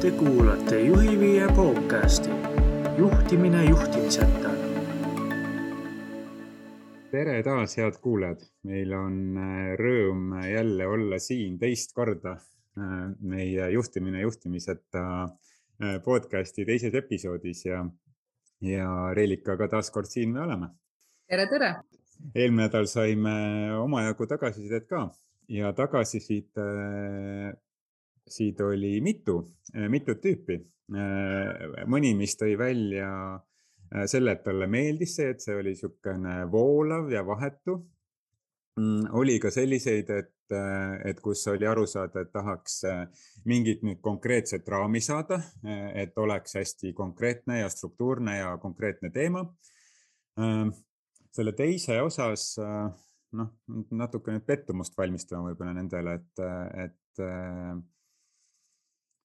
Te kuulate Juhiviie podcasti juhtimine juhtimiseta. tere taas, head kuulajad, meil on äh, rõõm jälle olla siin teist korda äh, meie juhtimine juhtimiseta äh, podcasti teises episoodis ja, ja Reelikaga taas kord siin me oleme. tere, tere. eelmine nädal saime omajagu tagasisidet ka ja tagasisidet siit oli mitu, mitut tüüpi. mõni, mis tõi välja selle, et talle meeldis see, et see oli niisugune voolav ja vahetu. Mm, oli ka selliseid, et, et kus oli aru saada, et tahaks mingit nüüd konkreetset raami saada, et oleks hästi konkreetne ja struktuurne ja konkreetne teema. selle teise osas noh, natuke nüüd pettumust valmistama võib-olla nendele, et, et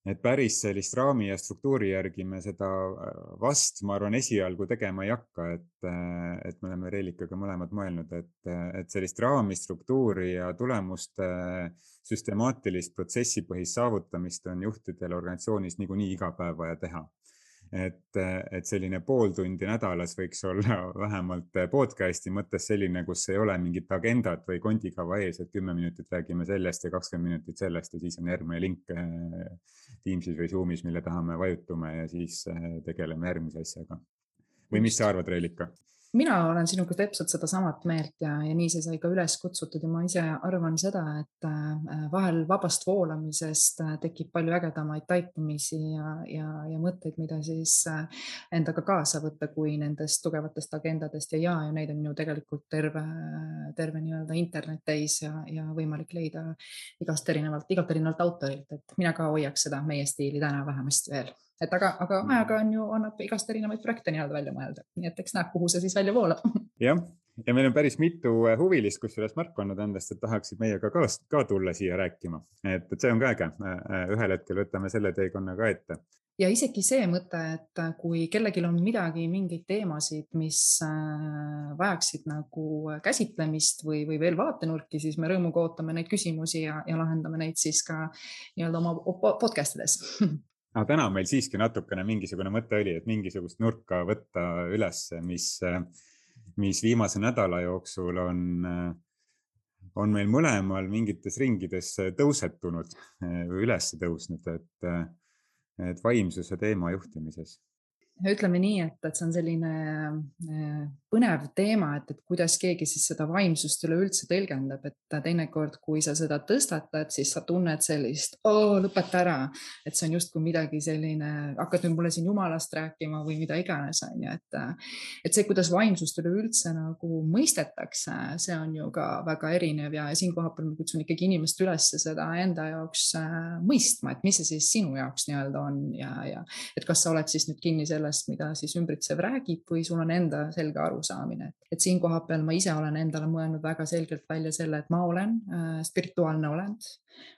et päris sellist raami ja struktuuri järgi me seda äh, vast, ma arvan, esialgu tegema ei hakka, et, äh, et me oleme Reelikaga mõlemad mõelnud, et, et sellist raami, struktuuri ja tulemuste süstemaatilist protsessipõhist saavutamist on juhtidel organisatsioonis niikuinii iga päev vaja teha et, et selline pool tundi nädalas võiks olla vähemalt podcast'i mõttes selline, kus ei ole mingit agendat või kondikava ees, et kümme minutit räägime sellest ja kakskümmend minutit sellest ja siis on järgmine link eh, Teamsis või Zoom'is, mille taha me vajutame ja siis eh, tegeleme järgmise asjaga. või mis sa arvad, Reelika? Mina olen sinuga täpselt sedasamat meelt ja, ja nii see sai ka üles kutsutud ja ma ise arvan seda, et äh, vahel vabast voolamisest äh, tekib palju ägedamaid taipamisi ja, ja, ja mõtteid, mida siis äh, endaga kaasa võtta, kui nendest tugevatest agendadest ja, ja, ja neid on ju tegelikult terve, terve nii-öelda internet täis ja, ja võimalik leida igast erinevalt, igalt erinevalt autorilt, et mina ka hoiaks seda meie stiili täna vähemasti veel et aga, aga ajaga on ju, annab igast erinevaid projekte nii-öelda välja mõelda, nii et eks näeb, kuhu see siis välja voolab. jah, ja meil on päris mitu äh, huvilist, kusjuures märku andnud endast, et tahaksid meiega ka, ka tulla siia rääkima, et, et see on ka äge. Äh, äh, ühel hetkel võtame selle teekonna ka ette. Ja isegi see mõte, et kui kellelgi on midagi, mingeid teemasid, mis vajaksid nagu käsitlemist või, või veel vaatenurki, siis me rõõmuga ootame neid küsimusi ja, ja lahendame neid siis ka nii-öelda oma podcast ides aga täna meil siiski natukene mingisugune mõte oli, et mingisugust nurka võtta üles, mis, mis viimase nädala jooksul on, on meil mõlemal mingites ringides tõusetunud või üles tõusnud, et, et vaimsuse teema juhtimises. Ütleme nii, et, et see on selline põnev teema, et, et kuidas keegi siis seda vaimsust üleüldse tõlgendab, et teinekord, kui sa seda tõstatad, siis sa tunned sellist, lõpeta ära, et see on justkui midagi selline, hakkad nüüd mulle siin jumalast rääkima või mida iganes, on ju, et, et see, kuidas vaimsust üleüldse nagu mõistetakse, see on ju ka väga erinev ja siinkohal ma kutsun ikkagi inimest üles seda enda jaoks äh, mõistma, et mis see siis sinu jaoks nii-öelda on ja, ja et kas sa oled siis nüüd kinni selle sellest, mida siis ümbritsev räägib või sul on enda selge arusaamine. et siin koha peal ma ise olen endale mõelnud väga selgelt välja selle, et ma olen äh, spirituaalne olend.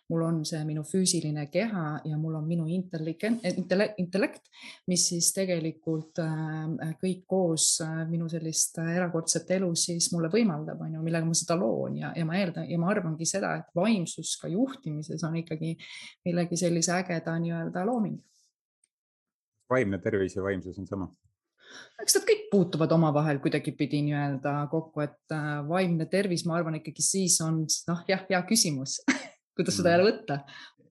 mul on see minu füüsiline keha ja mul on minu intellekt, intellekt, mis siis tegelikult äh, kõik koos äh, minu sellist erakordset elu siis mulle võimaldab, on ju, millega ma seda loon ja, ja ma eeldan ja ma arvangi seda, et vaimsus ka juhtimises on ikkagi millegi sellise ägeda nii-öelda looming vaimne tervis ja vaimsus on sama? Eks nad kõik puutuvad omavahel kuidagipidi nii-öelda kokku, et äh, vaimne tervis, ma arvan, ikkagi siis on noh, jah, hea küsimus kuidas seda jälle võtta?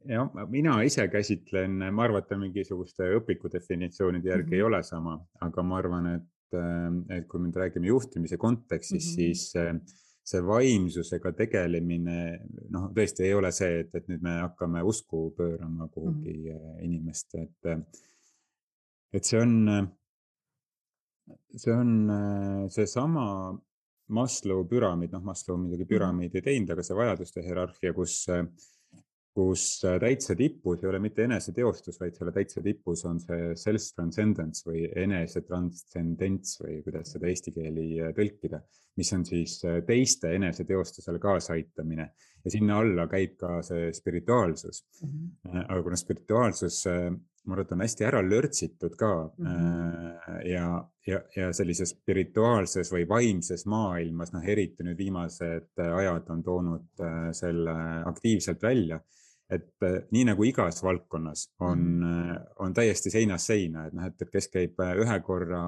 jah, mina ise käsitlen, ma arvan, et mingisuguste õpiku definitsioonide järgi mm -hmm. ei ole sama, aga ma arvan, et, äh, et kui me räägime juhtimise kontekstis mm, -hmm. siis äh, see vaimsusega tegelemine, noh, tõesti ei ole see, et, et nüüd me hakkame usku pöörama kuhugi mm -hmm. inimest, et et see on, see on seesama Maslow püramiid, noh, Maslow muidugi mhm. püramiidi ei teinud, aga see vajaduste hierarhia, kus, kus täitsa tipus ei ole mitte eneseteostus, vaid selle täitsa tipus on see self-transcendence või enesetranscendents või kuidas seda eesti keeli tõlkida, mis on siis teiste eneseteostusele kaasaaitamine ja sinna alla käib ka see spirituaalsus mm. -hmm. aga kuna spirituaalsus ma arvan, hästi ära lörtsitud ka mm. -hmm. ja, ja, ja sellises spirituaalses või vaimses maailmas, noh, eriti nüüd viimased ajad on toonud äh, selle aktiivselt välja. et nii nagu igas valdkonnas on mm, on täiesti seinast seina, et noh, et, kes käib ühe korra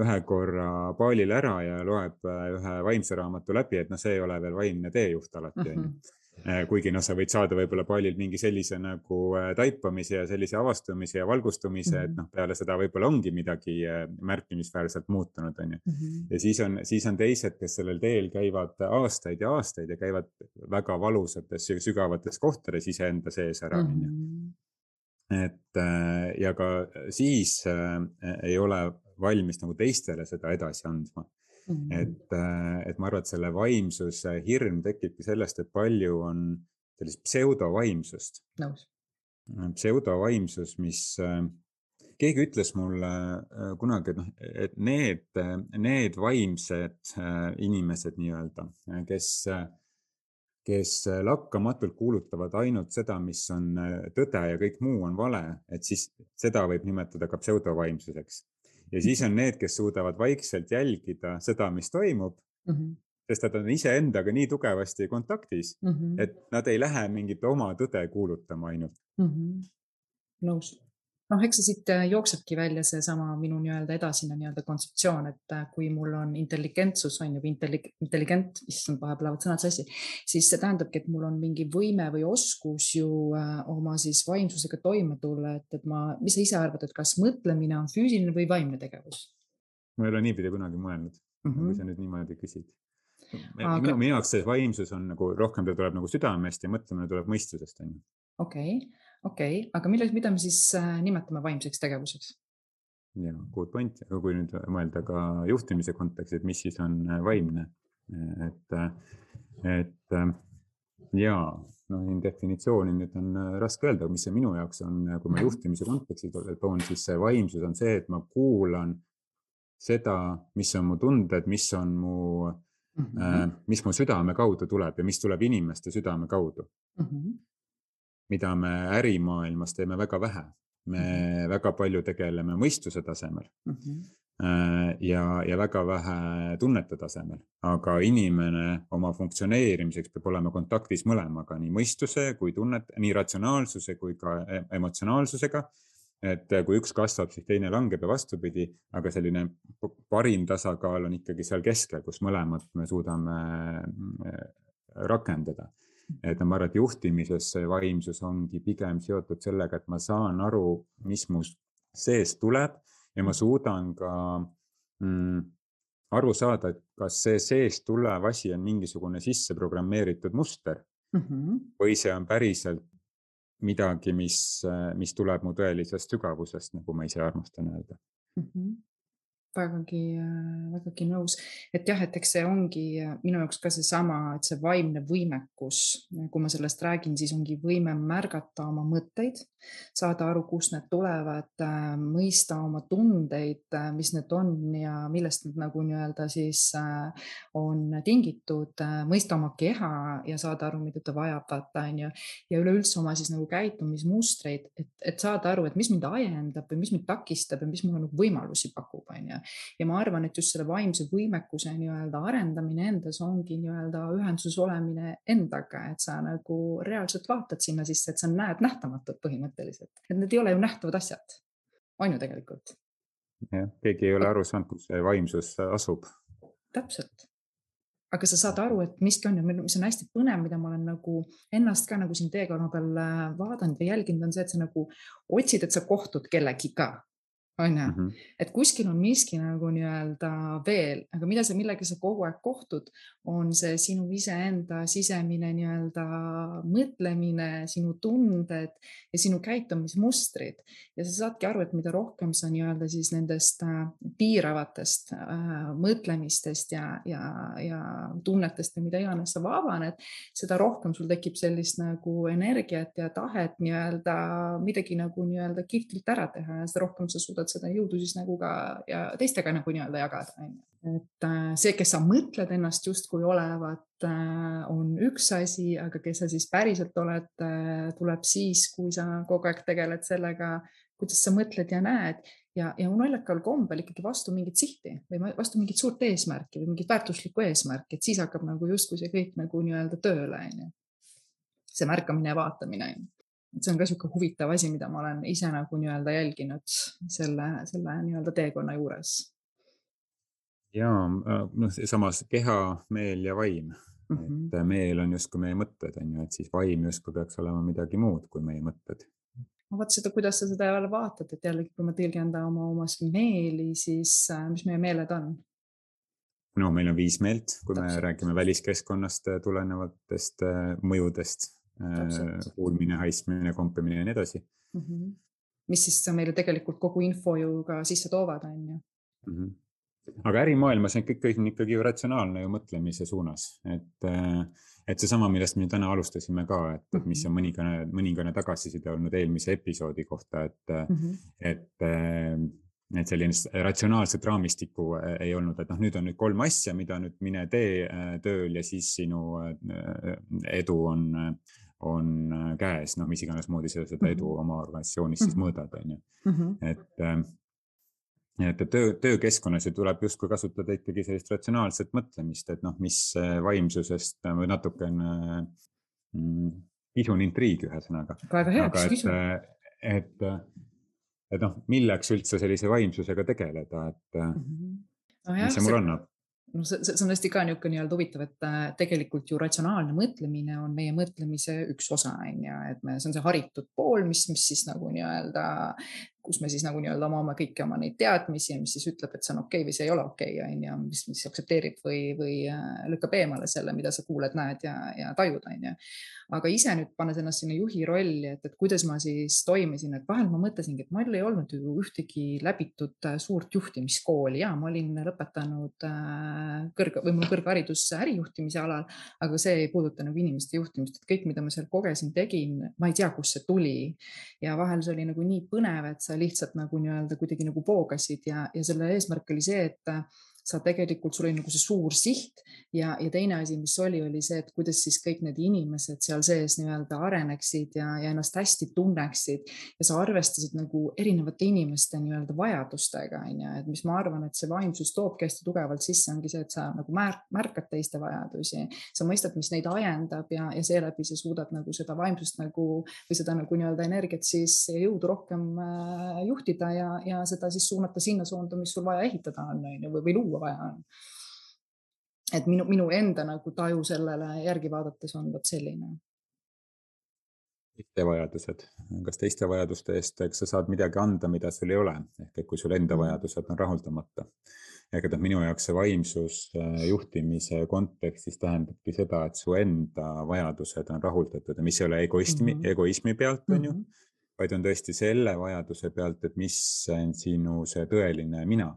ühe korra baalil ära ja loeb ühe vaimse raamatu läbi, et noh, see ei ole veel vaimne teejuht alati mm -hmm Äh, kuigi noh, sa võid saada võib-olla pallil mingi sellise nagu äh, taipamise ja sellise avastamise ja valgustumise mm, -hmm. et mhm. noh, peale seda võib-olla ongi midagi äh, märkimisväärselt muutunud, on ju. Mhm. ja siis on, siis on teised, kes sellel teel käivad aastaid ja aastaid ja käivad väga valusates ja sügavates kohtades iseenda sees ära, on ju. Mhm. et ja ka siis ei ole valmis nagu teistele seda edasi andma. Et, äh, et ma arvan, et selle vaimsuse hirm tekibki sellest, et palju on sellist pseudovaimsust. nõus. Äh, pseudovaimsus, mis äh, keegi ütles mulle kunagi, et noh, et need, need vaimsed inimesed nii-öelda, kes, kes lakkamatult kuulutavad ainult seda, mis on tõde ja kõik muu on vale, et siis seda võib nimetada ka pseudovaimsuseks ja siis on need, kes suudavad vaikselt jälgida seda, mis toimub mm. -hmm sest nad on iseendaga nii tugevasti kontaktis mm, -hmm. et nad ei lähe mingit oma tõde kuulutama ainult mm. -hmm. nõus noh, eks see siit äh, jooksebki välja seesama minu nii-öelda edasine nii-öelda kontseptsioon, et äh, kui mul on intelligentsus on ju, intellig-, intelligent, issand, vahepeal lähevad sõnad sassi, siis see tähendabki, et mul on mingi võime või oskus ju äh, oma siis vaimsusega toime tulla, et, et ma, mis sa ise arvad, et kas mõtlemine on füüsiline või vaimne tegevus? ma ei ole niipidi kunagi mõelnud mm, -hmm. kui sa nüüd niimoodi küsid. Aga... minu, minu jaoks see vaimsus on nagu rohkem, ta tuleb nagu südamest ja mõtlemine tuleb mõistusest, on ju. okei okay okei okay., aga mille, mida me siis äh, nimetame vaimseks tegevuseks? ja good point, aga kui nüüd mõelda ka juhtimise kontekstis, et mis siis on äh, vaimne, et, äh, et ja noh, definitsiooni nüüd on raske öelda, mis see minu jaoks on, kui ma juhtimise konteksti toon, siis see vaimsus on see, et ma kuulan seda, mis on mu tunded, mis on mu mm, -hmm. mis mu südame kaudu tuleb ja mis tuleb inimeste südame kaudu mm. -hmm mida me ärimaailmas teeme väga vähe. me -hmm. väga palju tegeleme mõistuse tasemel mm. -hmm ja, ja väga vähe tunnete tasemel, aga inimene oma funktsioneerimiseks peab olema kontaktis mõlemaga, nii mõistuse kui tunnet, nii ratsionaalsuse kui ka e-, emotsionaalsusega. et kui üks kasvab, siis teine langeb ja vastupidi, aga selline parim tasakaal on ikkagi seal keskel, kus mõlemat me suudame mm, rakendada et ma arvan, et juhtimises see vaimsus ongi pigem seotud sellega, et ma saan aru, mis mu sees tuleb ja ma suudan ka mm, aru saada, et kas see seest tulev asi on mingisugune sisse programmeeritud muster mm -hmm. või see on päriselt midagi, mis, mis tuleb mu tõelisest sügavusest, nagu ma ise armastan öelda mm. -hmm vägagi, vägagi nõus, et jah, et eks see ongi minu jaoks ka seesama, et see vaimne võimekus, kui ma sellest räägin, siis ongi võime märgata oma mõtteid, saada aru, kust need tulevad, mõista oma tundeid, mis need on ja millest need nagu nii-öelda siis on tingitud, mõista oma keha ja saada aru, mida ta vajab, vaata on ju, ja üleüldse oma siis nagu käitumismustreid, et, et saada aru, et mis mind ajendab või mis mind takistab ja mis mulle nagu võimalusi pakub, on ju ja ma arvan, et just selle vaimse võimekuse nii-öelda arendamine endas ongi nii-öelda ühenduses olemine endaga, et sa nagu reaalselt vaatad sinna sisse, et sa näed nähtamatut põhimõtteliselt, et need ei ole ju nähtavad asjad, on ju tegelikult. jah, keegi ei ole aru saanud, kus see vaimsus asub. täpselt aga sa saad aru, et miski on ja mis on hästi põnev, mida ma olen nagu ennast ka nagu siin teekonna peal äh, vaadanud ja jälginud, on see, et sa nagu otsid, et sa kohtud kellegiga on ju, mhm. et kuskil on miski nagu nii-öelda veel, aga mida sa, millega sa kogu aeg kohtud, on see sinu iseenda sisemine nii-öelda mõtlemine, sinu tunded ja sinu käitumismustrid. ja sa saadki aru, et mida rohkem sa nii-öelda siis nendest äh, piiravatest äh, mõtlemistest ja, ja, ja tunnetest või mida iganes sa vabaned, seda rohkem sul tekib sellist nagu energiat ja tahet nii-öelda midagi nagu nii-öelda kihvtilt ära teha ja seda rohkem sa suudad suudad seda jõudu siis nagu ka ja teistega nagu nii-öelda jagada, on ju. et äh, see, kes sa mõtled ennast justkui olevat, äh, on üks asi, aga kes sa siis päriselt oled, äh, tuleb siis, kui sa kogu aeg tegeled sellega, kuidas sa mõtled ja näed ja, ja naljakal kombel ikkagi vastu mingit sihti või vastu mingit suurt eesmärki või mingit väärtuslikku eesmärki, et siis hakkab nagu justkui see kõik nagu nii-öelda tööle, on ju see märkamine ja vaatamine. Et see on ka niisugune huvitav asi, mida ma olen ise nagu nii-öelda jälginud selle, selle nii-öelda teekonna juures. ja noh, samas keha, meel ja vaim mm, -hmm. et meel on justkui meie mõtted on ju, et siis vaim justkui peaks olema midagi muud kui meie mõtted no vot seda, kuidas sa seda jälle vaatad, et jällegi, kui ma tõlgendan oma, oma meeli, siis äh, mis meie meeled on? no meil on viis meelt, kui Täpselt. me räägime väliskeskkonnast tulenevatest äh, mõjudest, äh, kuulmine, haismine, kompimine ja nii edasi mm. -hmm. mis siis meile tegelikult kogu info ju ka sisse toovad, on ju mm. -hmm aga ärimaailmas on kõik, on ikkagi ju ratsionaalne ju mõtlemise suunas, et äh, et seesama, millest me täna alustasime ka, et, mis on mhm. mõningane, mõningane tagasiside olnud eelmise episoodi kohta, et mm, -hmm. et, et selline ratsionaalset raamistikku äh, ei olnud, et noh, nüüd on nüüd kolm asja, mida nüüd mine tee äh, tööl ja siis sinu äh, edu on, on käes, noh, mis iganes moodi sa seda edu mhm. oma organisatsioonis siis mhm. mõõdad, on ju. et et töö, töökeskkonnas ju tuleb justkui kasutada ikkagi sellist ratsionaalset mõtlemist, et noh, mis vaimsusest või natukene mm, kisun intriigi ühesõnaga. väga hea, kisun. et, et, et noh, milleks üldse sellise vaimsusega tegeleda, et mm -hmm. no jah, mis see mulle annab? Noh, see, see on hästi ka niisugune nii-öelda huvitav, et äh, tegelikult ju ratsionaalne mõtlemine on meie mõtlemise üks osa, on ju, et me, see on see haritud pool, mis, mis siis nagu nii-öelda kus me siis nagu nii-öelda omame kõiki oma neid teadmisi, mis siis ütleb, et see on okei okay või see ei ole okei okay,, on ju, mis, mis aktsepteerib või, või äh, lükkab eemale selle, mida sa kuuled, näed ja, ja tajud, on ju. aga ise nüüd pannes ennast sinna juhi rolli, et, et kuidas ma siis toimisin, et vahel ma mõtlesingi, et mul ei olnud ju ühtegi läbitud äh, suurt juhtimiskooli ja ma olin lõpetanud äh, kõrg või mul kõrgharidus ärijuhtimise alal, aga see ei puuduta nagu inimeste juhtimist, et kõik, mida ma seal kogesin, tegin, ma ei tea, kust see tuli ja vahel see oli nagu nii põnev, et lihtsalt nagu nii-öelda kuidagi nagu voogasid ja, ja selle eesmärk oli see, et sa tegelikult, sul oli nagu see suur siht ja, ja teine asi, mis oli, oli see, et kuidas siis kõik need inimesed seal sees nii-öelda areneksid ja, ja ennast hästi tunneksid. Ja sa arvestasid nagu erinevate inimeste nii-öelda vajadustega, on ju, et mis ma arvan, et see vaimsus toobki hästi tugevalt sisse, ongi see, et sa nagu märk, märkad teiste vajadusi, sa mõistad, mis neid ajendab ja, ja seeläbi sa suudad nagu seda vaimsust nagu või seda nagu nii-öelda energiat siis jõudu rohkem äh, juhtida ja, ja seda siis suunata sinna suunda, mis sul vaja ehitada on, on ju, või, või luua vaja on. et minu, minu enda nagu taju sellele järgi vaadates on vot selline. teiste vajadused, kas teiste vajaduste eest, eks sa saad midagi anda, mida sul ei ole, ehk et kui sul enda mm. vajadused on rahuldamata. ehk et noh, minu jaoks see vaimsus äh, juhtimise kontekstis tähendabki seda, et su enda vajadused on rahuldatud ja mis ei ole egoismi mm, -hmm. egoismi pealt, on ju mm, -hmm. vaid on tõesti selle vajaduse pealt, et mis on sinu see tõeline mina.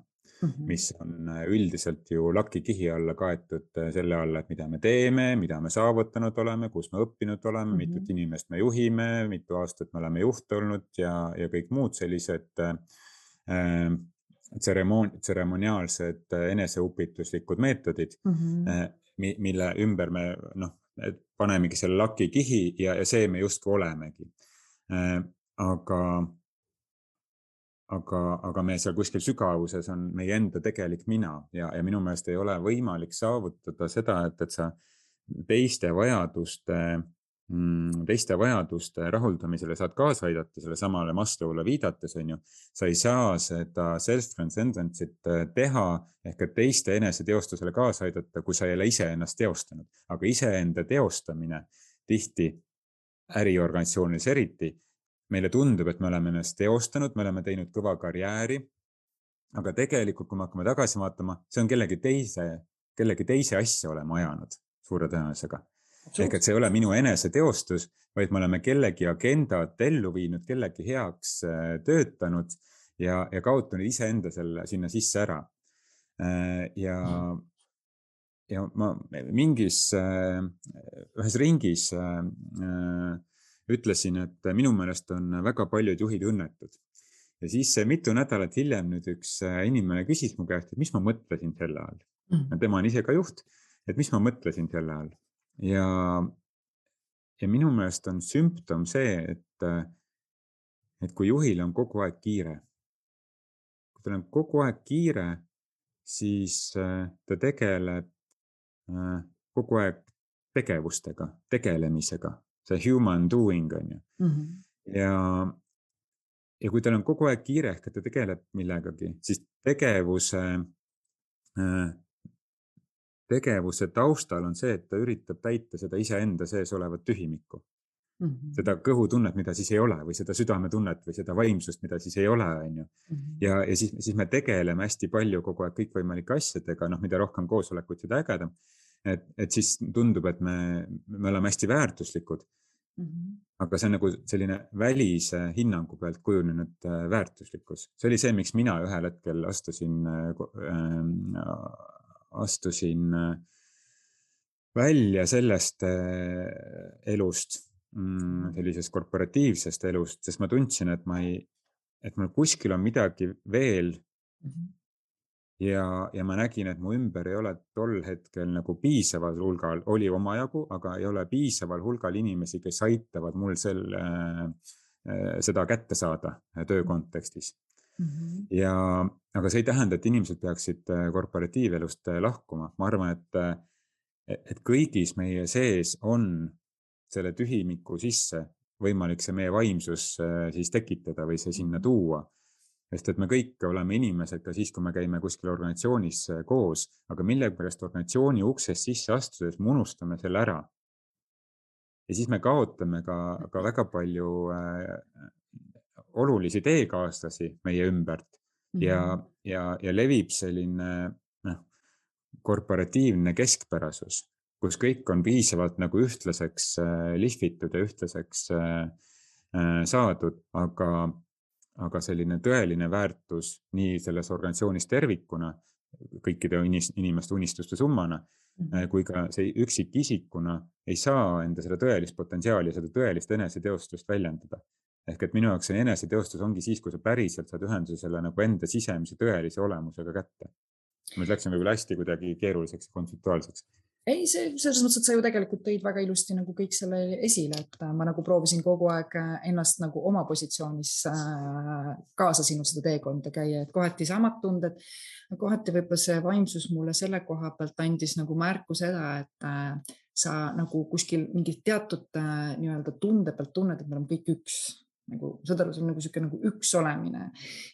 Mis on äh, üldiselt ju lakikihi alla kaetud äh, selle alla, et mida me teeme, mida me saavutanud oleme, kus me õppinud oleme mm, -hmm. mitut inimest me juhime, mitu aastat me oleme juht olnud ja, ja kõik muud sellised äh, äh tseremoon-, tseremoniaalsed eneseupituslikud meetodid mm, -hmm. mille ümber me noh, panemegi selle lakikihi ja, ja see me justkui olemegi. aga aga, aga me seal kuskil sügavuses on meie enda tegelik mina ja, ja minu meelest ei ole võimalik saavutada seda, et, et sa teiste vajaduste, mm, teiste vajaduste rahuldamisele saad kaasa aidata, sellesamale Maslow'le viidates on ju. sa ei saa seda self-transcendence'it äh, teha ehk et teiste eneseteostusele kaasa aidata, kui sa ei ole iseennast teostanud, aga iseenda teostamine tihti äriorganisatsioonides eriti meile tundub, et me oleme ennast teostanud, me oleme teinud kõva karjääri. aga tegelikult, kui me hakkame tagasi vaatama, see on kellegi teise, kellegi teise asja oleme ajanud suure tõenäosusega. ehk et see ei ole minu eneseteostus, vaid me oleme kellegi agendat ellu viinud, kellegi heaks äh, töötanud ja, ja kaotanud iseenda selle sinna sisse ära. Äh, ja mm ja ma mingis, äh, ühes ringis ütlesin, et minu meelest on väga paljud juhid õnnetud. ja siis mitu nädalat hiljem nüüd üks äh, inimene küsis mu käest, et mis ma mõtlesin sel ajal mm. -hmm. tema on ise ka juht, et mis ma mõtlesin sel ajal ja, ja minu meelest on sümptom see, et, et kui juhil on kogu aeg kiire, kui tal on kogu aeg kiire, siis ta tegeleb kogu aeg tegevustega, tegelemisega see human doing on ju mm. -hmm. ja, ja kui tal on kogu aeg kiire ehk et ta tegeleb millegagi, siis tegevuse äh, tegevuse taustal on see, et ta üritab täita seda iseenda sees olevat tühimikku mm. -hmm. seda kõhutunnet, mida siis ei ole või seda südametunnet või seda vaimsust, mida siis ei ole, on ju. Mhm. ja, ja siis, siis me tegeleme hästi palju kogu aeg kõikvõimalike asjadega, noh, mida rohkem koosolekuid, seda ägedam. Et, et siis tundub, et me, me oleme hästi väärtuslikud mm. -hmm. aga see on nagu selline välise hinnangu pealt kujunenud äh, väärtuslikkus, see oli see, miks mina ühel hetkel astusin äh, astusin äh, välja sellest äh, elust, mm, sellisest korporatiivsest elust, sest ma tundsin, et ma ei, et mul kuskil on midagi veel mm. -hmm. Ja, ja ma nägin, et mu ümber ei ole tol hetkel nagu piisaval hulgal, oli omajagu, aga ei ole piisaval hulgal inimesi, kes aitavad mul selle äh,, seda kätte saada töö kontekstis mm. -hmm. ja, aga see ei tähenda, et inimesed peaksid äh, korporatiivelust äh, lahkuma, ma arvan, et, äh, et kõigis meie sees on selle tühimiku sisse võimalik see meie vaimsus siis tekitada või see sinna mhm. tuua. Sest et me kõik oleme inimesed ka siis, kui me käime kuskil organisatsioonis koos, aga millegipärast organisatsiooni uksest sisse astudes me unustame selle ära. ja siis me kaotame ka, ka väga palju olulisi teekaaslasi meie ümbert mm -hmm. ja, ja, ja levib selline noh, korporatiivne keskpärasus, kus kõik on piisavalt nagu ühtlaseks äh, lihvitud ja ühtlaseks äh, äh, saadud, aga, aga selline tõeline väärtus nii selles organisatsioonis tervikuna, kõikide inimeste unistuste summana mm, -hmm. kui ka see üksikisikuna ei saa enda seda tõelist potentsiaali, seda tõelist eneseteostust väljendada ehk et minu jaoks see eneseteostus ongi siis, kui sa päriselt saad ühenduse selle nagu enda sisemise tõelise olemusega kätte. ma nüüd läksin võib-olla hästi kuidagi keeruliseks ja kontseptuaalseks. Ei, see selles mõttes, et sa ju tegelikult tõid väga ilusti nagu kõik selle esile, et äh, ma nagu proovisin kogu aeg äh, ennast nagu oma positsioonis äh, kaasa sinu seda teekonda käia, et kohati samad tunded, kohati võib-olla see vaimsus mulle selle koha pealt andis nagu märku seda, et sa nagu kuskil mingit teatud nii-öelda tunde pealt tunned, et me oleme kõik üks nagu see on nagu niisugune nagu üks olemine.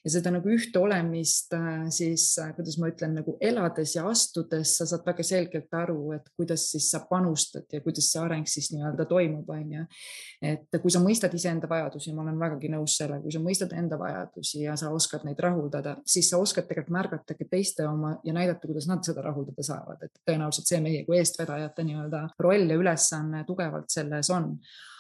Ja seda nagu ühte olemist äh, siis, äh, kuidas ma ütlen, nagu elades ja astudes sa saad väga selgelt aru, et kuidas siis sa panustad ja kuidas see areng siis nii-öelda toimub, on ju. et kui sa mõistad iseenda vajadusi, ma olen vägagi nõus sellega, kui sa mõistad enda vajadusi ja sa oskad neid rahuldada, siis sa oskad tegelikult märgata ka teiste oma ja näidata, kuidas nad seda rahuldada saavad, et tõenäoliselt see meie kui eestvedajate nii-öelda roll ja ülesanne tugevalt selles on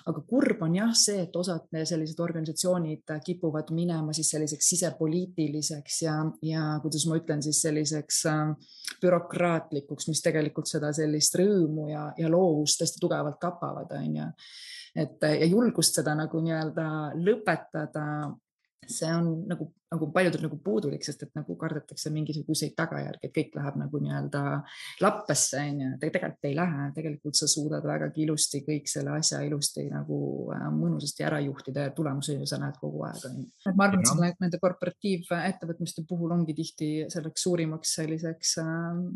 aga kurb on jah see, et osad sellised organisatsioonid kipuvad minema siis selliseks sisepoliitiliseks ja, ja kuidas ma ütlen siis selliseks äh, bürokraatlikuks, mis tegelikult seda sellist rõõmu ja, ja loovust hästi tugevalt tapavad, on ju. et ja julgust seda nagu nii-öelda lõpetada see on nagu nagu paljudel nagu puudulik, sest et nagu kardetakse mingisuguseid tagajärgi, et kõik läheb nagu nii-öelda lappesse onju, tegelikult ei lähe, tegelikult sa suudad vägagi ilusti kõik selle asja ilusti nagu äh, mõnusasti ära juhtida ja tulemusi sa näed kogu aeg onju. et ma arvan, et selle, nende korporatiivettevõtmiste puhul ongi tihti selleks suurimaks selliseks äh,,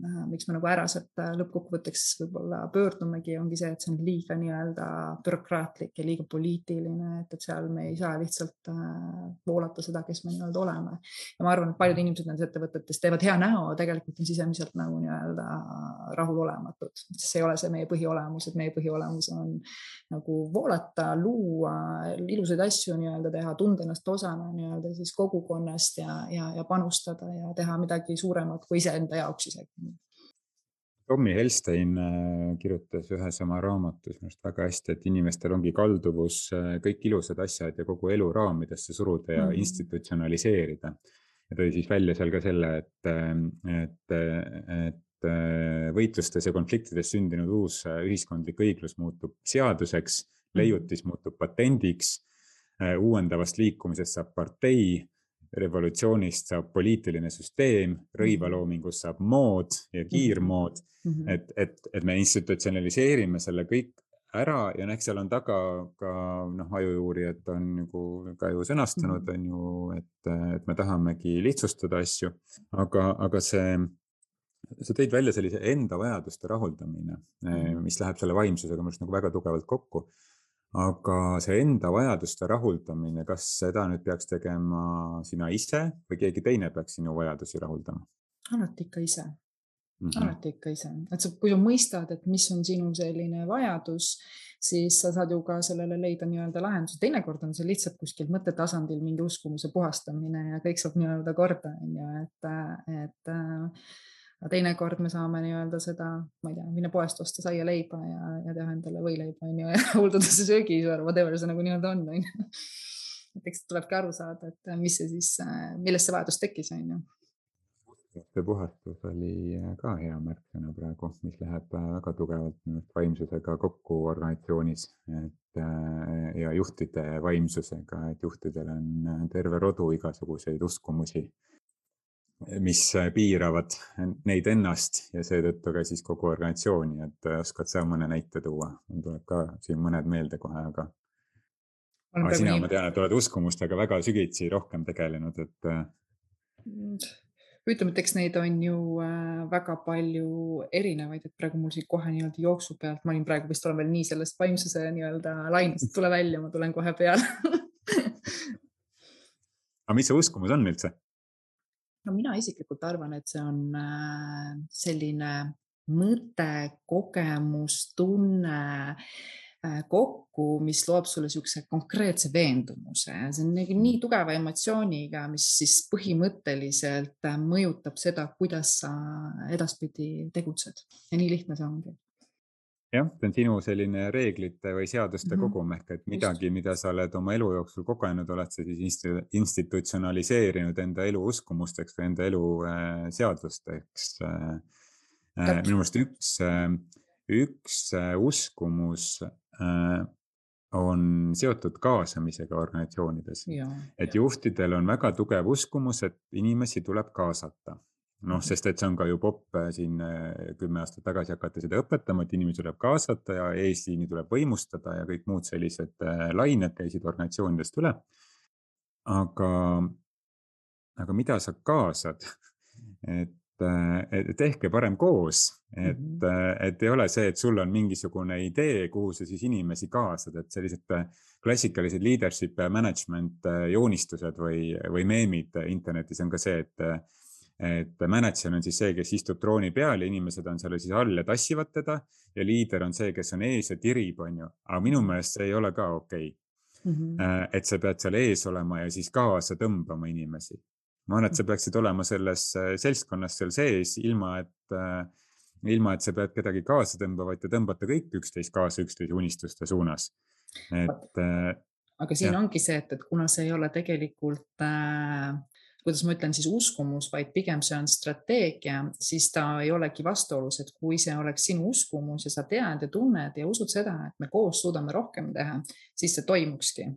äh miks me nagu ära sealt äh, lõppkokkuvõtteks võib-olla pöördumegi, ongi see, et see on liiga nii-öelda bürokraatlik ja liiga poliitiline, et, et seal me ei saa lihtsalt äh, voolata seda, kes me nii-öelda oleme. ja ma arvan, et paljud inimesed nendes ettevõtetes teevad hea näo, tegelikult on sisemiselt nagu nii-öelda rahulolematud, sest see ei ole see meie põhiolemus, et meie põhiolemus on nagu voolata, luua ilusaid asju nii-öelda teha, tunda ennast osana nii-öelda siis kogukonnast ja, ja, ja panustada ja teha midagi suuremat kui iseenda jaoks isegi Tommy Helstein äh, kirjutas ühes oma raamatus minu arust väga hästi, et inimestel ongi kalduvus äh, kõik ilusad asjad ja kogu elu raamidesse suruda ja mm -hmm. institutsionaliseerida. ja tõi siis välja seal ka selle, et, äh, et, et võitlustes ja konfliktides sündinud uus ühiskondlik õiglus muutub seaduseks, mhm. leiutis muutub patendiks, uuendavast liikumisest saab partei revolutsioonist saab poliitiline süsteem, rõivaloomingust saab mood ja kiirmood mm. -hmm. et, et, et me institutsionaliseerime selle kõik ära ja noh, eks seal on taga ka noh, ajuuurijad on nagu ka ju sõnastanud, mhm. on ju, et, et me tahamegi lihtsustada asju, aga, aga see, sa tõid välja sellise enda vajaduste rahuldamine, mhm. mis läheb selle vaimsusega minu arust nagu väga tugevalt kokku aga see enda vajaduste rahuldamine, kas seda nüüd peaks tegema sina ise või keegi teine peaks sinu vajadusi rahuldama? alati ikka ise mm, -hmm. alati ikka ise, et sa, kui sa mõistad, et mis on sinu selline vajadus, siis sa saad ju ka sellele leida nii-öelda lahenduse. teinekord on see lihtsalt kuskil mõttetasandil mingi uskumuse puhastamine ja kõik saab nii-öelda korda, on ju, et, et aga teinekord me saame nii-öelda seda, ma ei tea, minna poest osta saia-leiba ja, ja teha endale võileiba on ju ja rahuldada see söögiisar, whatever see nagu nii-öelda on, on ju. et eks tulebki aru saada, et mis see siis, millest see vajadus tekkis, on ju. See puhastus oli ka hea märksõna praegu, mis läheb väga tugevalt minu arust vaimsusega kokku organisatsioonis, et ja juhtide vaimsusega, et juhtidel on terve rodu igasuguseid uskumusi mis piiravad neid ennast ja seetõttu ka siis kogu organisatsiooni, et oskad sa mõne näite tuua? mul tuleb ka siin mõned meelde kohe, aga. aga sina, ma tean, et oled uskumustega väga sügitsi rohkem tegelenud, et. Mm, ütleme, et eks neid on ju äh, väga palju erinevaid, et praegu mul siit kohe nii-öelda jooksu pealt, ma olin praegu vist olen veel nii sellest vaimsuse nii-öelda lainest, tule välja, ma tulen kohe peale aga mis see uskumus on üldse? No mina isiklikult arvan, et see on äh, selline mõte, kogemus, tunne äh, kokku, mis loob sulle niisuguse konkreetse veendumuse. see on nii, nii tugeva emotsiooniga, mis siis põhimõtteliselt äh, mõjutab seda, kuidas sa edaspidi tegutsed ja nii lihtne see ongi jah, see on sinu selline reeglite või seaduste mm -hmm. kogum ehk et midagi, mida sa oled oma elu jooksul kogenud, oled sa siis institutsionaliseerinud enda elu uskumusteks või enda elu äh, seadusteks äh,. äh minu meelest üks äh,, üks äh, uskumus äh, on seotud kaasamisega organisatsioonides. et juhtidel on väga tugev uskumus, et inimesi tuleb kaasata noh, sest et see on ka ju popp äh, siin äh, kümme aastat tagasi hakati seda õpetama, et inimesi tuleb kaasata ja eesliini tuleb võimustada ja kõik muud sellised äh, lained käisid organisatsioonidest üle. aga, aga mida sa kaasad? et, et tehke parem koos, et mm, -hmm. et ei ole see, et sul on mingisugune idee, kuhu sa siis inimesi kaasad, et sellised klassikalised leadership management joonistused või, või meemid internetis on ka see, et et mänedžer on siis see, kes istub trooni peal ja inimesed on seal siis all ja tassivad teda ja liider on see, kes on ees ja tirib, on ju, aga minu meelest see ei ole ka okei okay. mm. -hmm. et sa pead seal ees olema ja siis kaasa tõmbama inimesi. ma arvan, et sa peaksid olema selles äh, seltskonnas seal sees, ilma et, äh, ilma et sa pead kedagi kaasa tõmbama, vaid te tõmbate kõik üksteist kaasa üksteise unistuste suunas. et. aga siin ja. ongi see, et, et kuna see ei ole tegelikult äh, kuidas ma ütlen siis uskumus, vaid pigem see on strateegia, siis ta ei olegi vastuolus, et kui see oleks sinu uskumus ja sa tead ja tunned ja usud seda, et me koos suudame rohkem teha, siis see toimukski.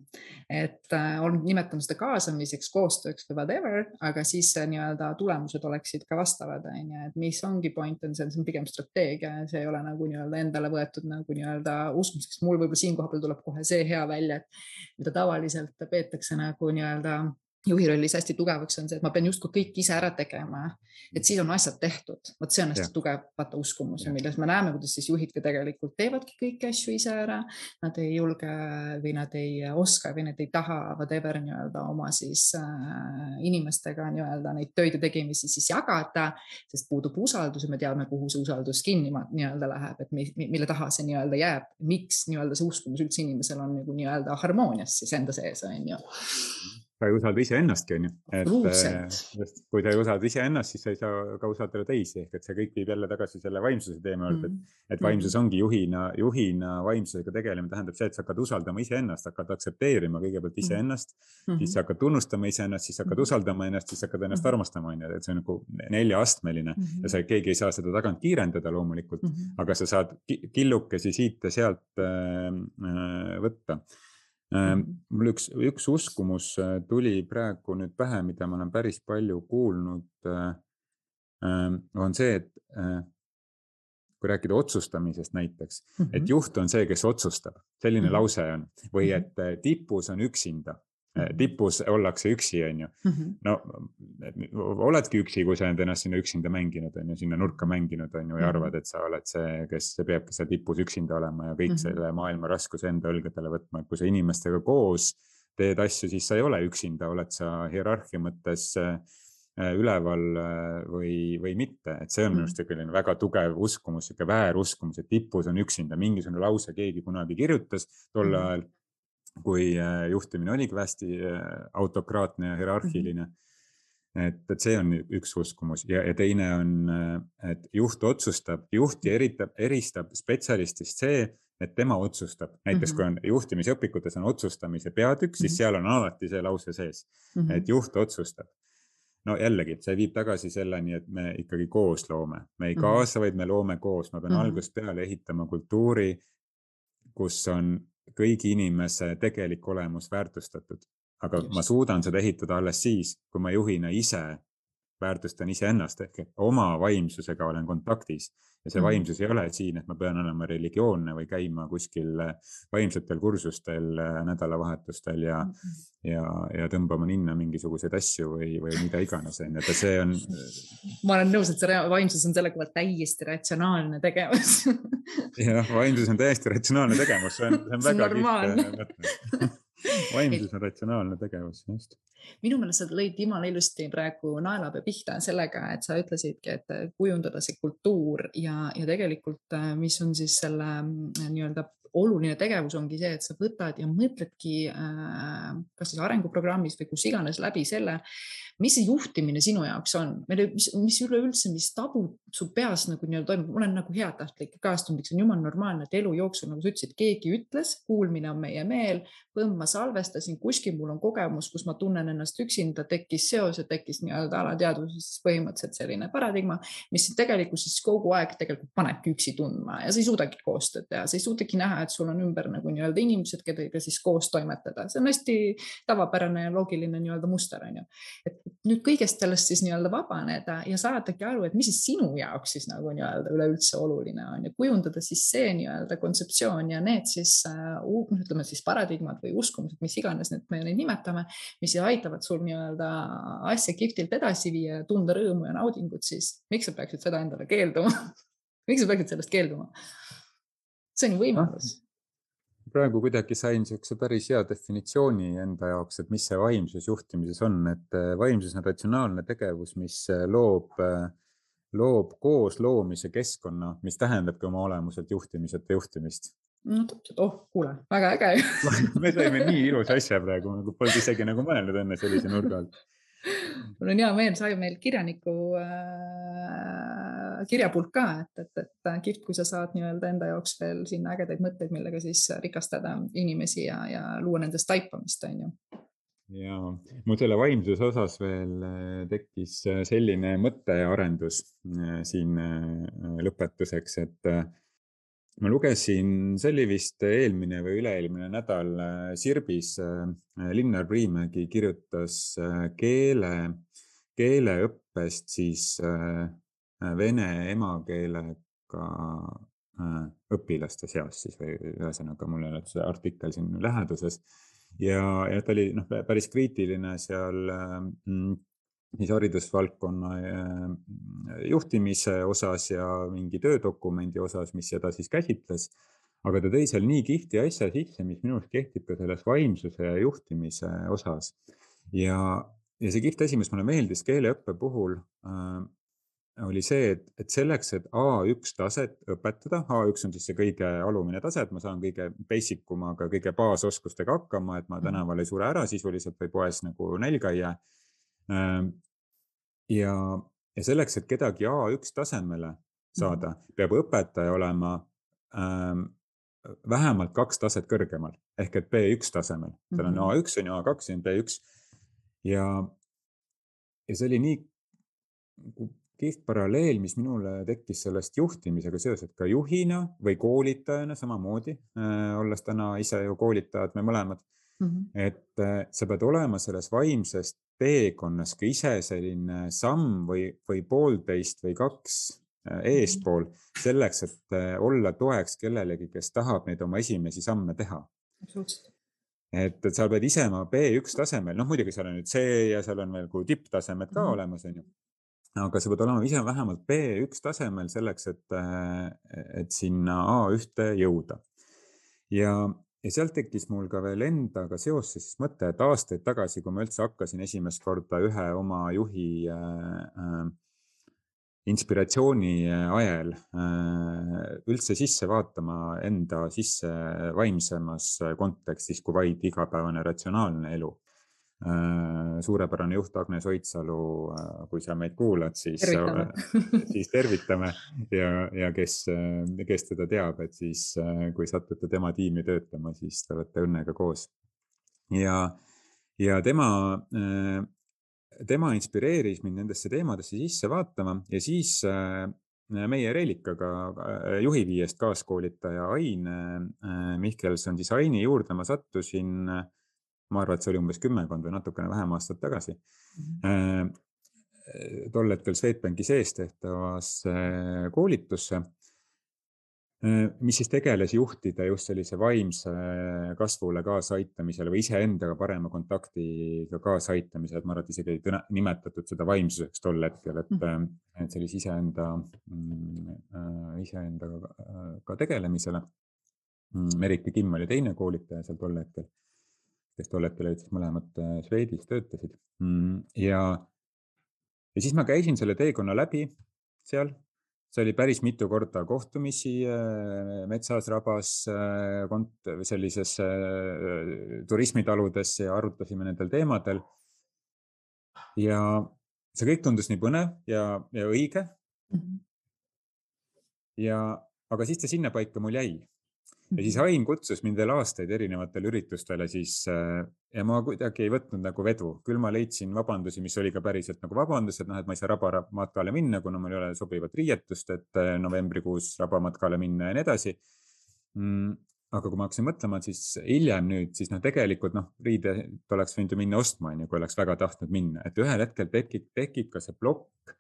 et äh, on, nimetame seda kaasamiseks, koostööks või whatever, aga siis nii-öelda tulemused oleksid ka vastavad, on ju, et mis ongi point on see, see on pigem strateegia ja see ei ole nagu nii-öelda endale võetud nagu nii-öelda uskumiseks. mul võib-olla siin koha peal tuleb kohe see hea välja, et mida tavaliselt peetakse nagu nii-öelda juhi rollis hästi tugevaks on see, et ma pean justkui kõik ise ära tegema. et siis on asjad tehtud, vot see on hästi ja. tugev vaata uskumus milles me näeme, kuidas siis juhid ka tegelikult teevadki kõiki asju ise ära. Nad ei julge või nad ei oska või nad ei taha whatever nii-öelda oma siis äh, inimestega nii-öelda neid töid ja tegemisi siis jagada, sest puudub usaldus ja me teame, kuhu see usaldus kinni nii-öelda läheb, et mi, mille taha see nii-öelda jääb, miks nii-öelda see uskumus üldse inimesel on nagu nii-öelda harmoonias siis enda sees on ju sa ei usalda iseennastki, on ju. et äh, kui sa ei usalda iseennast, siis sa ei saa ka usaldada teisi, ehk et see kõik viib jälle tagasi selle vaimsuse teema juurde mm, -hmm. et, et vaimsus mm-hmm. ongi juhina, juhina vaimsusega tegelemine tähendab see, et sa hakkad usaldama iseennast, hakkad aktsepteerima kõigepealt mm-hmm. iseennast mm, -hmm. siis sa hakkad tunnustama iseennast, siis hakkad usaldama ennast, siis hakkad ennast armastama, on ju, et see on nagu neljaastmeline mm -hmm. ja sa, keegi ei saa seda tagant kiirendada loomulikult mm, -hmm. aga sa saad killukesi siit ja sealt äh, äh võtta Ehm, mhm. Mul üks, üks uskumus äh, tuli praegu nüüd pähe, mida ma olen päris palju kuulnud. Äh, ehm, on see, et äh, kui rääkida otsustamisest näiteks mm, -hmm. et juht on see, kes otsustab, selline mm -hmm. lause on või mhm. et tipus on üksinda Mhm. Tipus ollakse üksi, on ju. Mhm. no oledki üksi, kui sa oled ennast sinna üksinda mänginud, on ju, sinna nurka mänginud, on ju, ja arvad, et sa oled see, kes peabki seal tipus üksinda olema ja kõik mm -hmm. selle maailma raskuse enda õlgadele võtma, et kui sa inimestega koos teed asju, siis sa ei ole üksinda, oled sa hierarhia mõttes äh, üleval äh, või, või mitte, et see on minu arust selline väga tugev uskumus, sihuke vääruskumus, et tipus on üksinda, mingisugune lause keegi kunagi kirjutas tol ajal kui äh, juhtimine oligi hästi äh, autokraatne ja hierarhiline mm. -hmm. et, et see on üks uskumus ja, ja teine on, äh, et juht otsustab, juhti eritab, eristab spetsialistist see, et tema otsustab, näiteks mm -hmm. kui on juhtimisõpikutes on otsustamise peatükk, siis mm -hmm. seal on alati see lause sees mm, -hmm. et juht otsustab no jällegi, see viib tagasi selleni, et me ikkagi koos loome, me ei mhm. kaasa, vaid me loome koos, ma pean mm -hmm. algusest peale ehitama kultuuri, kus on kõigi inimese tegelik olemus väärtustatud. aga Just. ma suudan seda ehitada alles siis, kui ma juhina ise väärtustan iseennast ehk et oma vaimsusega olen kontaktis ja see mm. vaimsus ei ole siin, et ma pean olema religioonne või käima kuskil äh, vaimsetel kursustel äh, nädalavahetustel ja mm., ja, ja tõmbama ninna mingisuguseid asju või, või mida iganes, on ju, et see on. ma olen nõus, et see vaimsus on selle koha pealt täiesti ratsionaalne tegevus jah, vaimsus on täiesti ratsionaalne tegevus, see on, see on väga kihvt mõte vaimsus on ratsionaalne tegevus, just. minu meelest sa lõid jumala ilusti praegu naelapea pihta sellega, et sa ütlesidki, et kujundada see kultuur ja, ja tegelikult, mis on siis selle mm, nii-öelda oluline tegevus ongi see, et sa võtad ja mõtledki äh, kas siis arenguprogrammis või kus iganes läbi selle, mis see juhtimine sinu jaoks on, mis, mis üleüldse, mis tabud su peas nagu nii-öelda toimub, ma olen nagu heatahtlik ja kaastundlik, see on jumala normaalne, et elu jooksul, nagu sa ütlesid, keegi ütles, kuulmine on meie meel, põmm, ma salvestasin. Kuskil, mul on kogemus, kus ma tunnen ennast üksinda, tekkis seos ja tekkis nii-öelda alateadvuses siis põhimõtteliselt selline paradigma, mis tegelikkuses kogu aeg tegelikult panebki üksi tundma ja sa ei suudagi koostööd teha, sa ei suudagi näha, et sul on ümber nagu nii-öelda inimesed, kellega siis koos toimetada, see on hästi tavapärane ja loogiline nii-öelda muster on ju. et nüüd kõigest sellest siis nii-öelda vabaneda ja saadagi aru, et mis siis sinu jaoks siis nagu nii-öelda üleüldse oluline on ja kujundada siis see nii-öelda kontseptsioon ja need siis uh,, ütleme siis paradigmad või uskumused, mis iganes need me neid nimetame, mis aitavad sul nii-öelda asja kihvtilt edasi viia ja tunda rõõmu ja naudingut, siis miks sa peaksid seda endale keelduma miks sa peaksid sellest keelduma? See on ju võimalus. Praegu kuidagi sain niisuguse päris hea definitsiooni enda jaoks, et mis see vaimsus juhtimises on, et äh, vaimsus on ratsionaalne tegevus, mis äh, loob, äh, loob koosloomise keskkonna, mis tähendabki oma olemuselt juhtimiseta juhtimist. no täpselt, oh kuule, väga äge me saime nii ilusa asja praegu, nagu polnud isegi nagu mõelnud enne sellise nurga alt. Mul on hea meel, sai meil kirjaniku äh, kirjapulk ka, et, et, et kihvt, kui sa saad nii-öelda enda jaoks veel sinna ägedaid mõtteid, millega siis rikastada inimesi ja, ja luua nendest taipamist, on ju. Ja mul selle vaimsuse osas veel äh, tekkis äh, selline mõttearendus äh, siin lõpetuseks, et ma lugesin, see oli vist eelmine või üle-eelmine nädal Sirbis, Linnar Priimägi kirjutas keele, keeleõppest siis vene emakeelega õpilaste seas siis või ühesõnaga mul ei ole see artikkel siin läheduses ja, ja ta oli noh, päris kriitiline seal mm, siis haridusvaldkonna äh, juhtimise osas ja mingi töödokumendi osas, mis seda siis käsitles. aga ta tõi seal nii kihvti asja sisse, mis minu arust kehtib ka selles vaimsuse ja juhtimise osas. ja, ja see kihvt asi, mis mulle meeldis keeleõppe puhul äh,, oli see, et, et selleks, et A1 taset õpetada, A1 on siis see kõige alumine tase, et ma saan kõige basic umaga, kõige baasoskustega hakkama, et ma mhm. tänaval ei sure ära sisuliselt või poes nagu nälga ei jää äh, ja, ja selleks, et kedagi A1 tasemele saada, mhm. peab õpetaja olema ähm, vähemalt kaks taset kõrgemal ehk et B1 tasemel, tal on A1 mhm. on ju, A2 on B1 ja, ja see oli nii kihvt paralleel, mis minule tekkis sellest juhtimisega seoses, ka juhina või koolitajana samamoodi äh,, olles täna ise ju koolitajad, me mõlemad mm. -hmm. et äh, sa pead olema selles vaimses teekonnas ka ise selline samm või, või poolteist või kaks äh, eespool selleks, et äh, olla toeks kellelegi, kes tahab neid oma esimesi samme teha. absoluutselt et, et sa pead ise oma B1 tasemel, noh muidugi seal on nüüd C ja seal on veel kui tipptasemed ka mm -hmm. olemas, on ju. Aga sa pead olema ise vähemalt B1 tasemel selleks, et, et sinna A1-te jõuda. ja, ja sealt tekkis mul ka veel endaga seoses siis mõte, et aastaid tagasi, kui ma üldse hakkasin esimest korda ühe oma juhi äh, inspiratsiooni äh, ajel äh, üldse sisse vaatama enda sisse vaimsemas kontekstis kui vaid igapäevane ratsionaalne elu. Äh, suurepärane juht Agnes Oitsalu, kui sa meid kuulad, siis siis tervitame ja, ja kes, kes teda teab, et siis kui satute tema tiimi töötama, siis te olete õnnega koos. ja, ja tema tema inspireeris mind nendesse teemadesse sisse vaatama ja siis äh, meie Reelikaga äh, juhi viiest kaaskoolitaja Ain äh, Mihkelson, siis Aini juurde ma sattusin, ma arvan, et see oli umbes kümmekond või natukene vähem aastat tagasi mm. -hmm. tol hetkel Swedbanki sees tehtavasse koolitusse Äh, mis siis tegeles juhtida just sellise vaimse kasvule kaasaaitamisele või iseendaga parema kontaktiga kaasaaitamisele, et ma arvan, et isegi ei nimetatud seda vaimsuseks tol hetkel, et, mm. äh, et sellise iseenda, mm, äh, iseendaga ka tegelemisele. Mm, Merike Kimm oli teine koolitaja seal tol hetkel, kes tol hetkel olid siis mõlemad Swedis töötasid ja, ja siis ma käisin selle teekonna läbi seal see oli päris mitu korda kohtumisi äh, metsas, rabas, äh, sellises äh, turismitaludes ja arutasime nendel teemadel. ja see kõik tundus nii põnev ja, ja õige mm. -hmm. ja, aga siis ta sinnapaika mul jäi ja siis Ain kutsus mind veel aastaid erinevatele üritustele siis äh, ja ma kuidagi ei võtnud nagu vedu, küll ma leidsin vabandusi, mis oli ka päriselt nagu vabandused, noh, et ma ei saa rabamatkale minna, kuna mul ei ole sobivat riietust, et äh, novembrikuus rabamatkale minna ja nii edasi. Mm aga kui ma hakkasin mõtlema, siis hiljem nüüd, siis noh, tegelikult noh, riided oleks võinud ju minna ostma, on ju, kui oleks väga tahtnud minna, et ühel hetkel tekib, tekib ka see plokk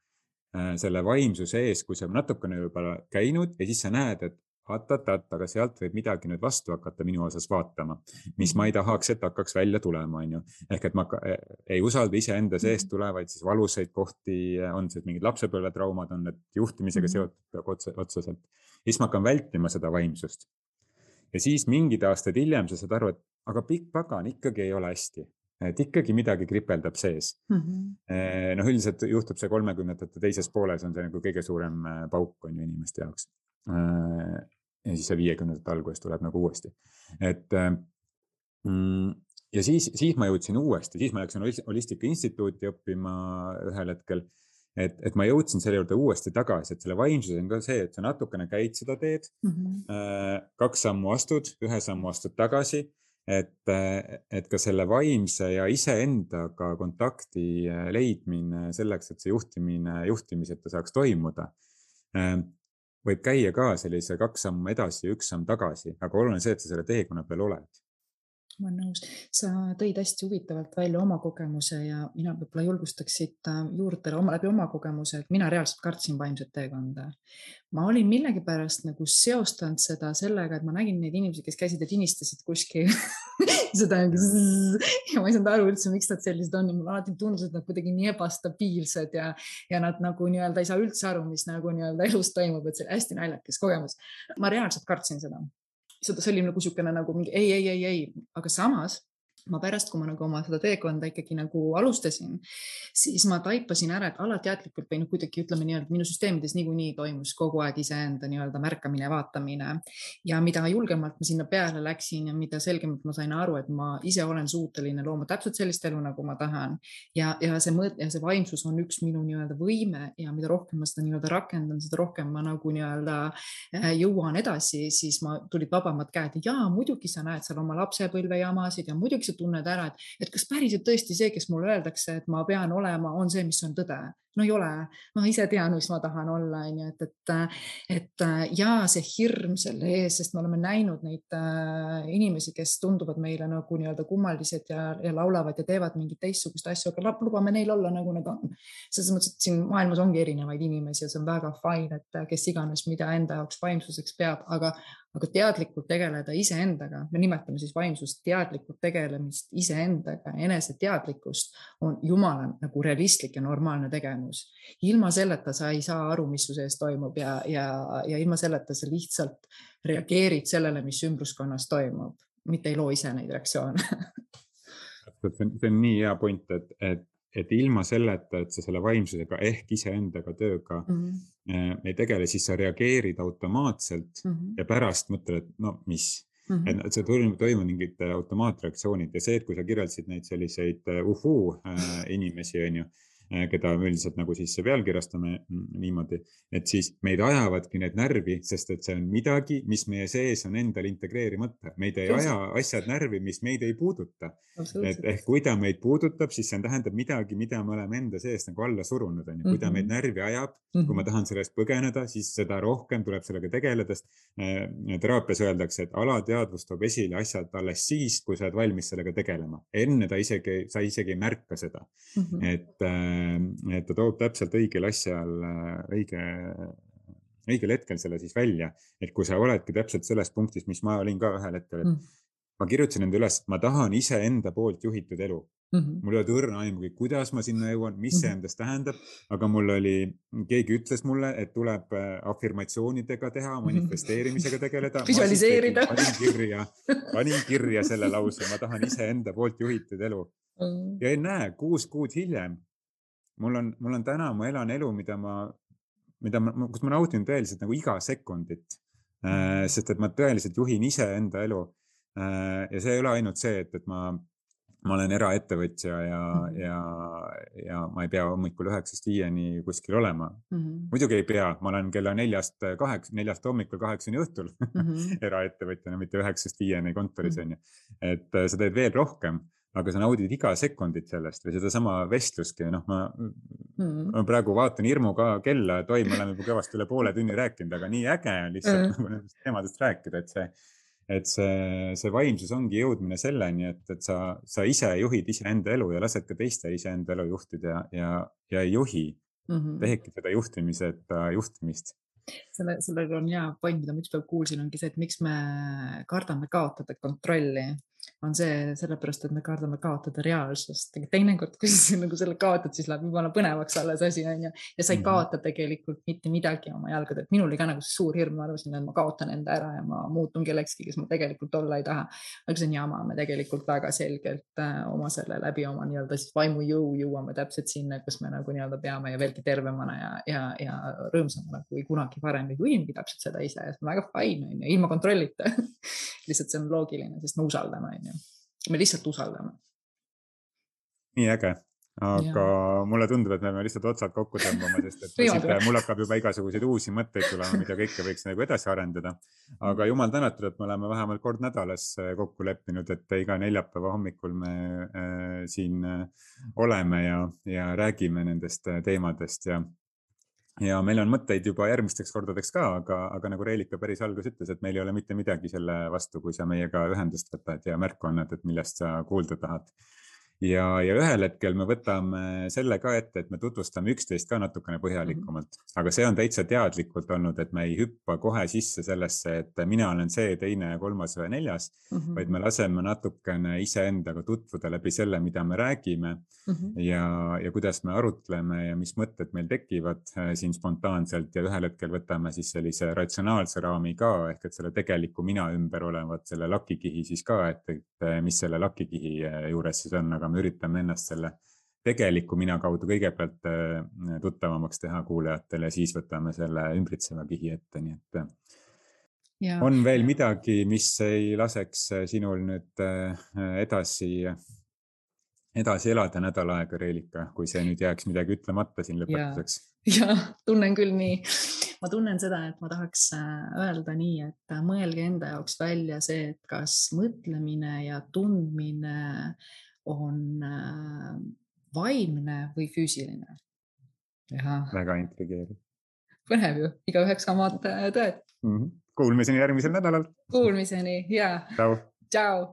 äh, selle vaimsuse ees, kui sa natukene juba käinud ja siis sa näed, et oot-oot-oot, aga sealt võib midagi nüüd vastu hakata minu osas vaatama, mis ma ei mhm. tahaks, et hakkaks välja tulema, on ju. ehk et ma e, ei usalda iseenda seest mhm. tulevaid siis valusaid kohti, on see mingid lapsepõlvetraumad, on need juhtimisega mhm. seotud otse, otseselt. siis ma hakkan vältima seda vaimsust. ja siis mingid aastad hiljem sa saad aru, et aga pikk pagan ikkagi ei ole hästi et ikkagi midagi kripeldab sees mm. -hmm. noh, üldiselt juhtub see kolmekümnendate teises pooles on see nagu kõige suurem äh, pauk on ju inimeste jaoks ja siis see viiekümnendate alguses tuleb nagu uuesti, et äh, mm, ja siis, siis ma jõudsin uuesti, siis ma läksin Holistika Instituuti õppima ühel hetkel. et, et ma jõudsin selle juurde uuesti tagasi, et selle vaimsus on ka see, et sa natukene käid seda teed mm, -hmm. kaks sammu astud, ühe sammu astud tagasi. et, et ka selle vaimse ja iseendaga kontakti leidmine selleks, et see juhtimine, juhtimiseta saaks toimuda võib käia ka sellise kaks sammu edasi ja üks samm tagasi, aga oluline see, et sa selle teekonna peal oled ma olen nõus, sa tõid hästi huvitavalt välja oma kogemuse ja mina võib-olla julgustaks siit äh, juurde oma, läbi oma kogemuse, et mina reaalselt kartsin vaimset teekonda. ma olin millegipärast nagu seostanud seda sellega, et ma nägin neid inimesi, kes käisid ja tinistasid kuskil seda ja ma ei saanud aru üldse, miks nad sellised on ja mulle alati tundus, et nad kuidagi nii ebastabiilsed ja, ja nad nagu nii-öelda ei saa üldse aru, mis nagu nii-öelda elus toimub, et see oli hästi naljakas kogemus. ma reaalselt kartsin seda seda, see oli nagu niisugune nagu mingi ei, ei, ei, ei, aga samas ma pärast, kui ma nagu oma seda teekonda ikkagi nagu alustasin, siis ma taipasin ära, et alateadlikult või noh, kuidagi ütleme nii-öelda minu süsteemides niikuinii toimus kogu aeg iseenda nii-öelda märkamine, vaatamine ja mida julgemalt ma sinna peale läksin ja mida selgemalt ma sain aru, et ma ise olen suuteline looma täpselt sellist elu, nagu ma tahan. ja, ja see mõõt ja see vaimsus on üks minu nii-öelda võime ja mida rohkem ma seda nii-öelda rakendan, seda rohkem ma nagu nii-öelda äh, jõuan edasi, siis ma tulid vabamad käed ja muidugi sa näed seal oma lapsepõlve jamasid ja muidugi sa tunned ära, et, et kas päriselt tõesti see, kes mulle öeldakse, et ma pean olema, on see, mis on tõde no ei ole, ma ise tean, mis ma tahan olla, on ju, et, et, et ja see hirm selle ees, sest me oleme näinud neid äh, inimesi, kes tunduvad meile nagu nii-öelda kummalised ja, ja laulavad ja teevad mingeid teistsuguseid asju, aga lubame neil olla, nagu nad on. selles mõttes, et siin maailmas ongi erinevaid inimesi ja see on väga fine, et kes iganes, mida enda jaoks vaimsuseks peab, aga, aga teadlikult tegeleda iseendaga, me nimetame siis vaimsust teadlikult tegelemist iseendaga, eneseteadlikkust on jumala nagu realistlik ja normaalne tegevus. ilma selleta sa ei saa aru, mis su sees toimub ja, ja, ja ilma selleta sa lihtsalt reageerid sellele, mis ümbruskonnas toimub, mitte ei loo ise neid reaktsioone. See on nii hea point, et, et et ilma selleta, et sa selle vaimsusega ehk iseendaga tööga mm -hmm. ei tegele, siis sa reageerid automaatselt mm -hmm. ja pärast mõtled, et no mis mm, -hmm. et see toimub, toimub mingid automaatreaktsioonid ja see, et kui sa kirjeldasid neid selliseid uh, uhuu äh, inimesi, on ju Äh, keda me üldiselt nagu siis pealkirjastame mm, niimoodi, et siis meid ajavadki need närvi, sest et see on midagi, mis meie sees on endal integreerimata, meid ei aja asjad närvi, mis meid ei puuduta. et ehk kui ta meid puudutab, siis see tähendab midagi, mida me oleme enda sees nagu alla surunud, on ju, kui ta meid mhm. närvi ajab mm, -hmm. kui ma mhm. tahan sellest põgeneda, siis seda rohkem tuleb sellega tegeleda, sest äh, teraapias öeldakse, et alateadvus toob esile asjad alles siis, kui sa oled valmis sellega tegelema, enne ta isegi, sa isegi ei märka seda mm, -hmm. et äh, Äh, et ta toob täpselt õigel asjal, õige, õigel hetkel selle siis välja, et kui sa oledki täpselt selles punktis, mis ma olin ka ühel hetkel, et mm. ma kirjutasin enda üles, et ma tahan iseenda poolt juhitud elu mm. -hmm. mul ei olnud õrna aimugi, kuidas ma sinna jõuan, mis see mhm. endast tähendab, aga mul oli, keegi ütles mulle, et tuleb äh, afirmatsioonidega teha, mhm. manifesteerimisega tegeleda. visualiseerida. panin kirja, panin kirja selle lause, ma tahan iseenda poolt juhitud elu mm.. ja ennäe, kuus kuud hiljem mul on, mul on täna, ma elan elu, mida ma, mida ma, kus ma nautin tõeliselt nagu iga sekundit äh,. sest et ma tõeliselt juhin iseenda elu äh,. ja see ei ole ainult see, et, et ma, ma olen eraettevõtja ja mm, -hmm. ja, ja ma ei pea hommikul üheksast viieni kuskil olema mm. -hmm. muidugi ei pea, ma olen kella neljast kaheksa, neljast hommikul kaheksani õhtul mm -hmm. eraettevõtjana, mitte üheksast viieni kontoris on ju. et äh, sa teed veel rohkem aga sa naudid iga sekundit sellest või sedasama vestlustki, noh, ma mm., ma praegu vaatan hirmuga kella, et oi, me oleme juba kõvasti üle poole tunni rääkinud, aga nii äge on lihtsalt mm. nagu nendest teemadest rääkida, et see, et see, see vaimsus ongi jõudmine selleni, et, et sa, sa ise juhid iseenda elu ja lased ka teiste iseenda elu juhtida ja, ja, ja ei juhi mm -hmm. teedki seda juhtimiseta juhtimist selle, sellel on hea point, mida ma ükspäev kuulsin, ongi see, et miks me kardame kaotada kontrolli on see sellepärast, et me kardame kaotada reaalsust. teinekord, kui sa nagu selle kaotad, siis läheb jumala põnevaks alles asi onju ja sa ei mm -hmm. kaota tegelikult mitte midagi oma jalgadelt. minul oli ka nagu suur hirm, ma arvasin, et ma kaotan enda ära ja ma muutun kellekski, kes ma tegelikult olla ei taha. aga see on jama, me tegelikult väga selgelt äh, oma selle läbi oma nii-öelda siis vaimujõu jõuame täpselt sinna, kus me nagu nii-öelda peame ja veelgi tervemana ja, ja, ja rõõmsamana kui kunagi varem ja juhimegi täpselt seda ise ja see on väga fine onju, ilma kontrollita lihtsalt see on loogiline, sest me usaldame onju. me lihtsalt usaldame. nii äge, aga ja. mulle tundub, et me peame lihtsalt otsad kokku tõmbama, sest et siit, mul hakkab juba igasuguseid uusi mõtteid tulema, mida kõike võiks nagu edasi arendada. aga jumal tänatud, et me oleme vähemalt kord nädalas äh, kokku leppinud, et iga neljapäeva hommikul me äh, siin äh, oleme ja, ja räägime nendest äh, teemadest ja ja meil on mõtteid juba järgmisteks kordadeks ka, aga, aga nagu Reelika päris alguses ütles, et meil ei ole mitte midagi selle vastu, kui sa meiega ühendust võtad ja märku annad, et millest sa kuulda tahad ja, ja ühel hetkel me võtame selle ka ette, et me tutvustame üksteist ka natukene põhjalikumalt, mhm. aga see on täitsa teadlikult olnud, et me ei hüppa kohe sisse sellesse, et mina olen see, teine kolmas või neljas mm, -hmm. vaid me laseme natukene iseendaga tutvuda läbi selle, mida me räägime mm -hmm. ja, ja kuidas me arutleme ja mis mõtted meil tekivad äh, siin spontaanselt ja ühel hetkel võtame siis sellise ratsionaalse raami ka ehk et selle tegeliku mina ümber olevat selle lakikihi siis ka, et, et mis selle lakikihi äh, juures siis on, aga aga me üritame ennast selle tegeliku mina kaudu kõigepealt äh, tuttavamaks teha kuulajatele, siis võtame selle ümbritseva kihi ette, nii et. Äh, on veel midagi, mis ei laseks äh, sinul nüüd edasi, edasi elada nädal aega, Reelika, kui see nüüd jääks midagi ütlemata siin lõpetuseks? ja tunnen küll nii, ma tunnen seda, et ma tahaks öelda nii, et mõelge enda jaoks välja see, et kas mõtlemine ja tundmine on äh, vaimne või füüsiline. väga intrigeeriv. põnev ju, igaüheks omad äh, tõed mm. -hmm. Kuulmiseni järgmisel nädalal. Kuulmiseni ja. tšau. tšau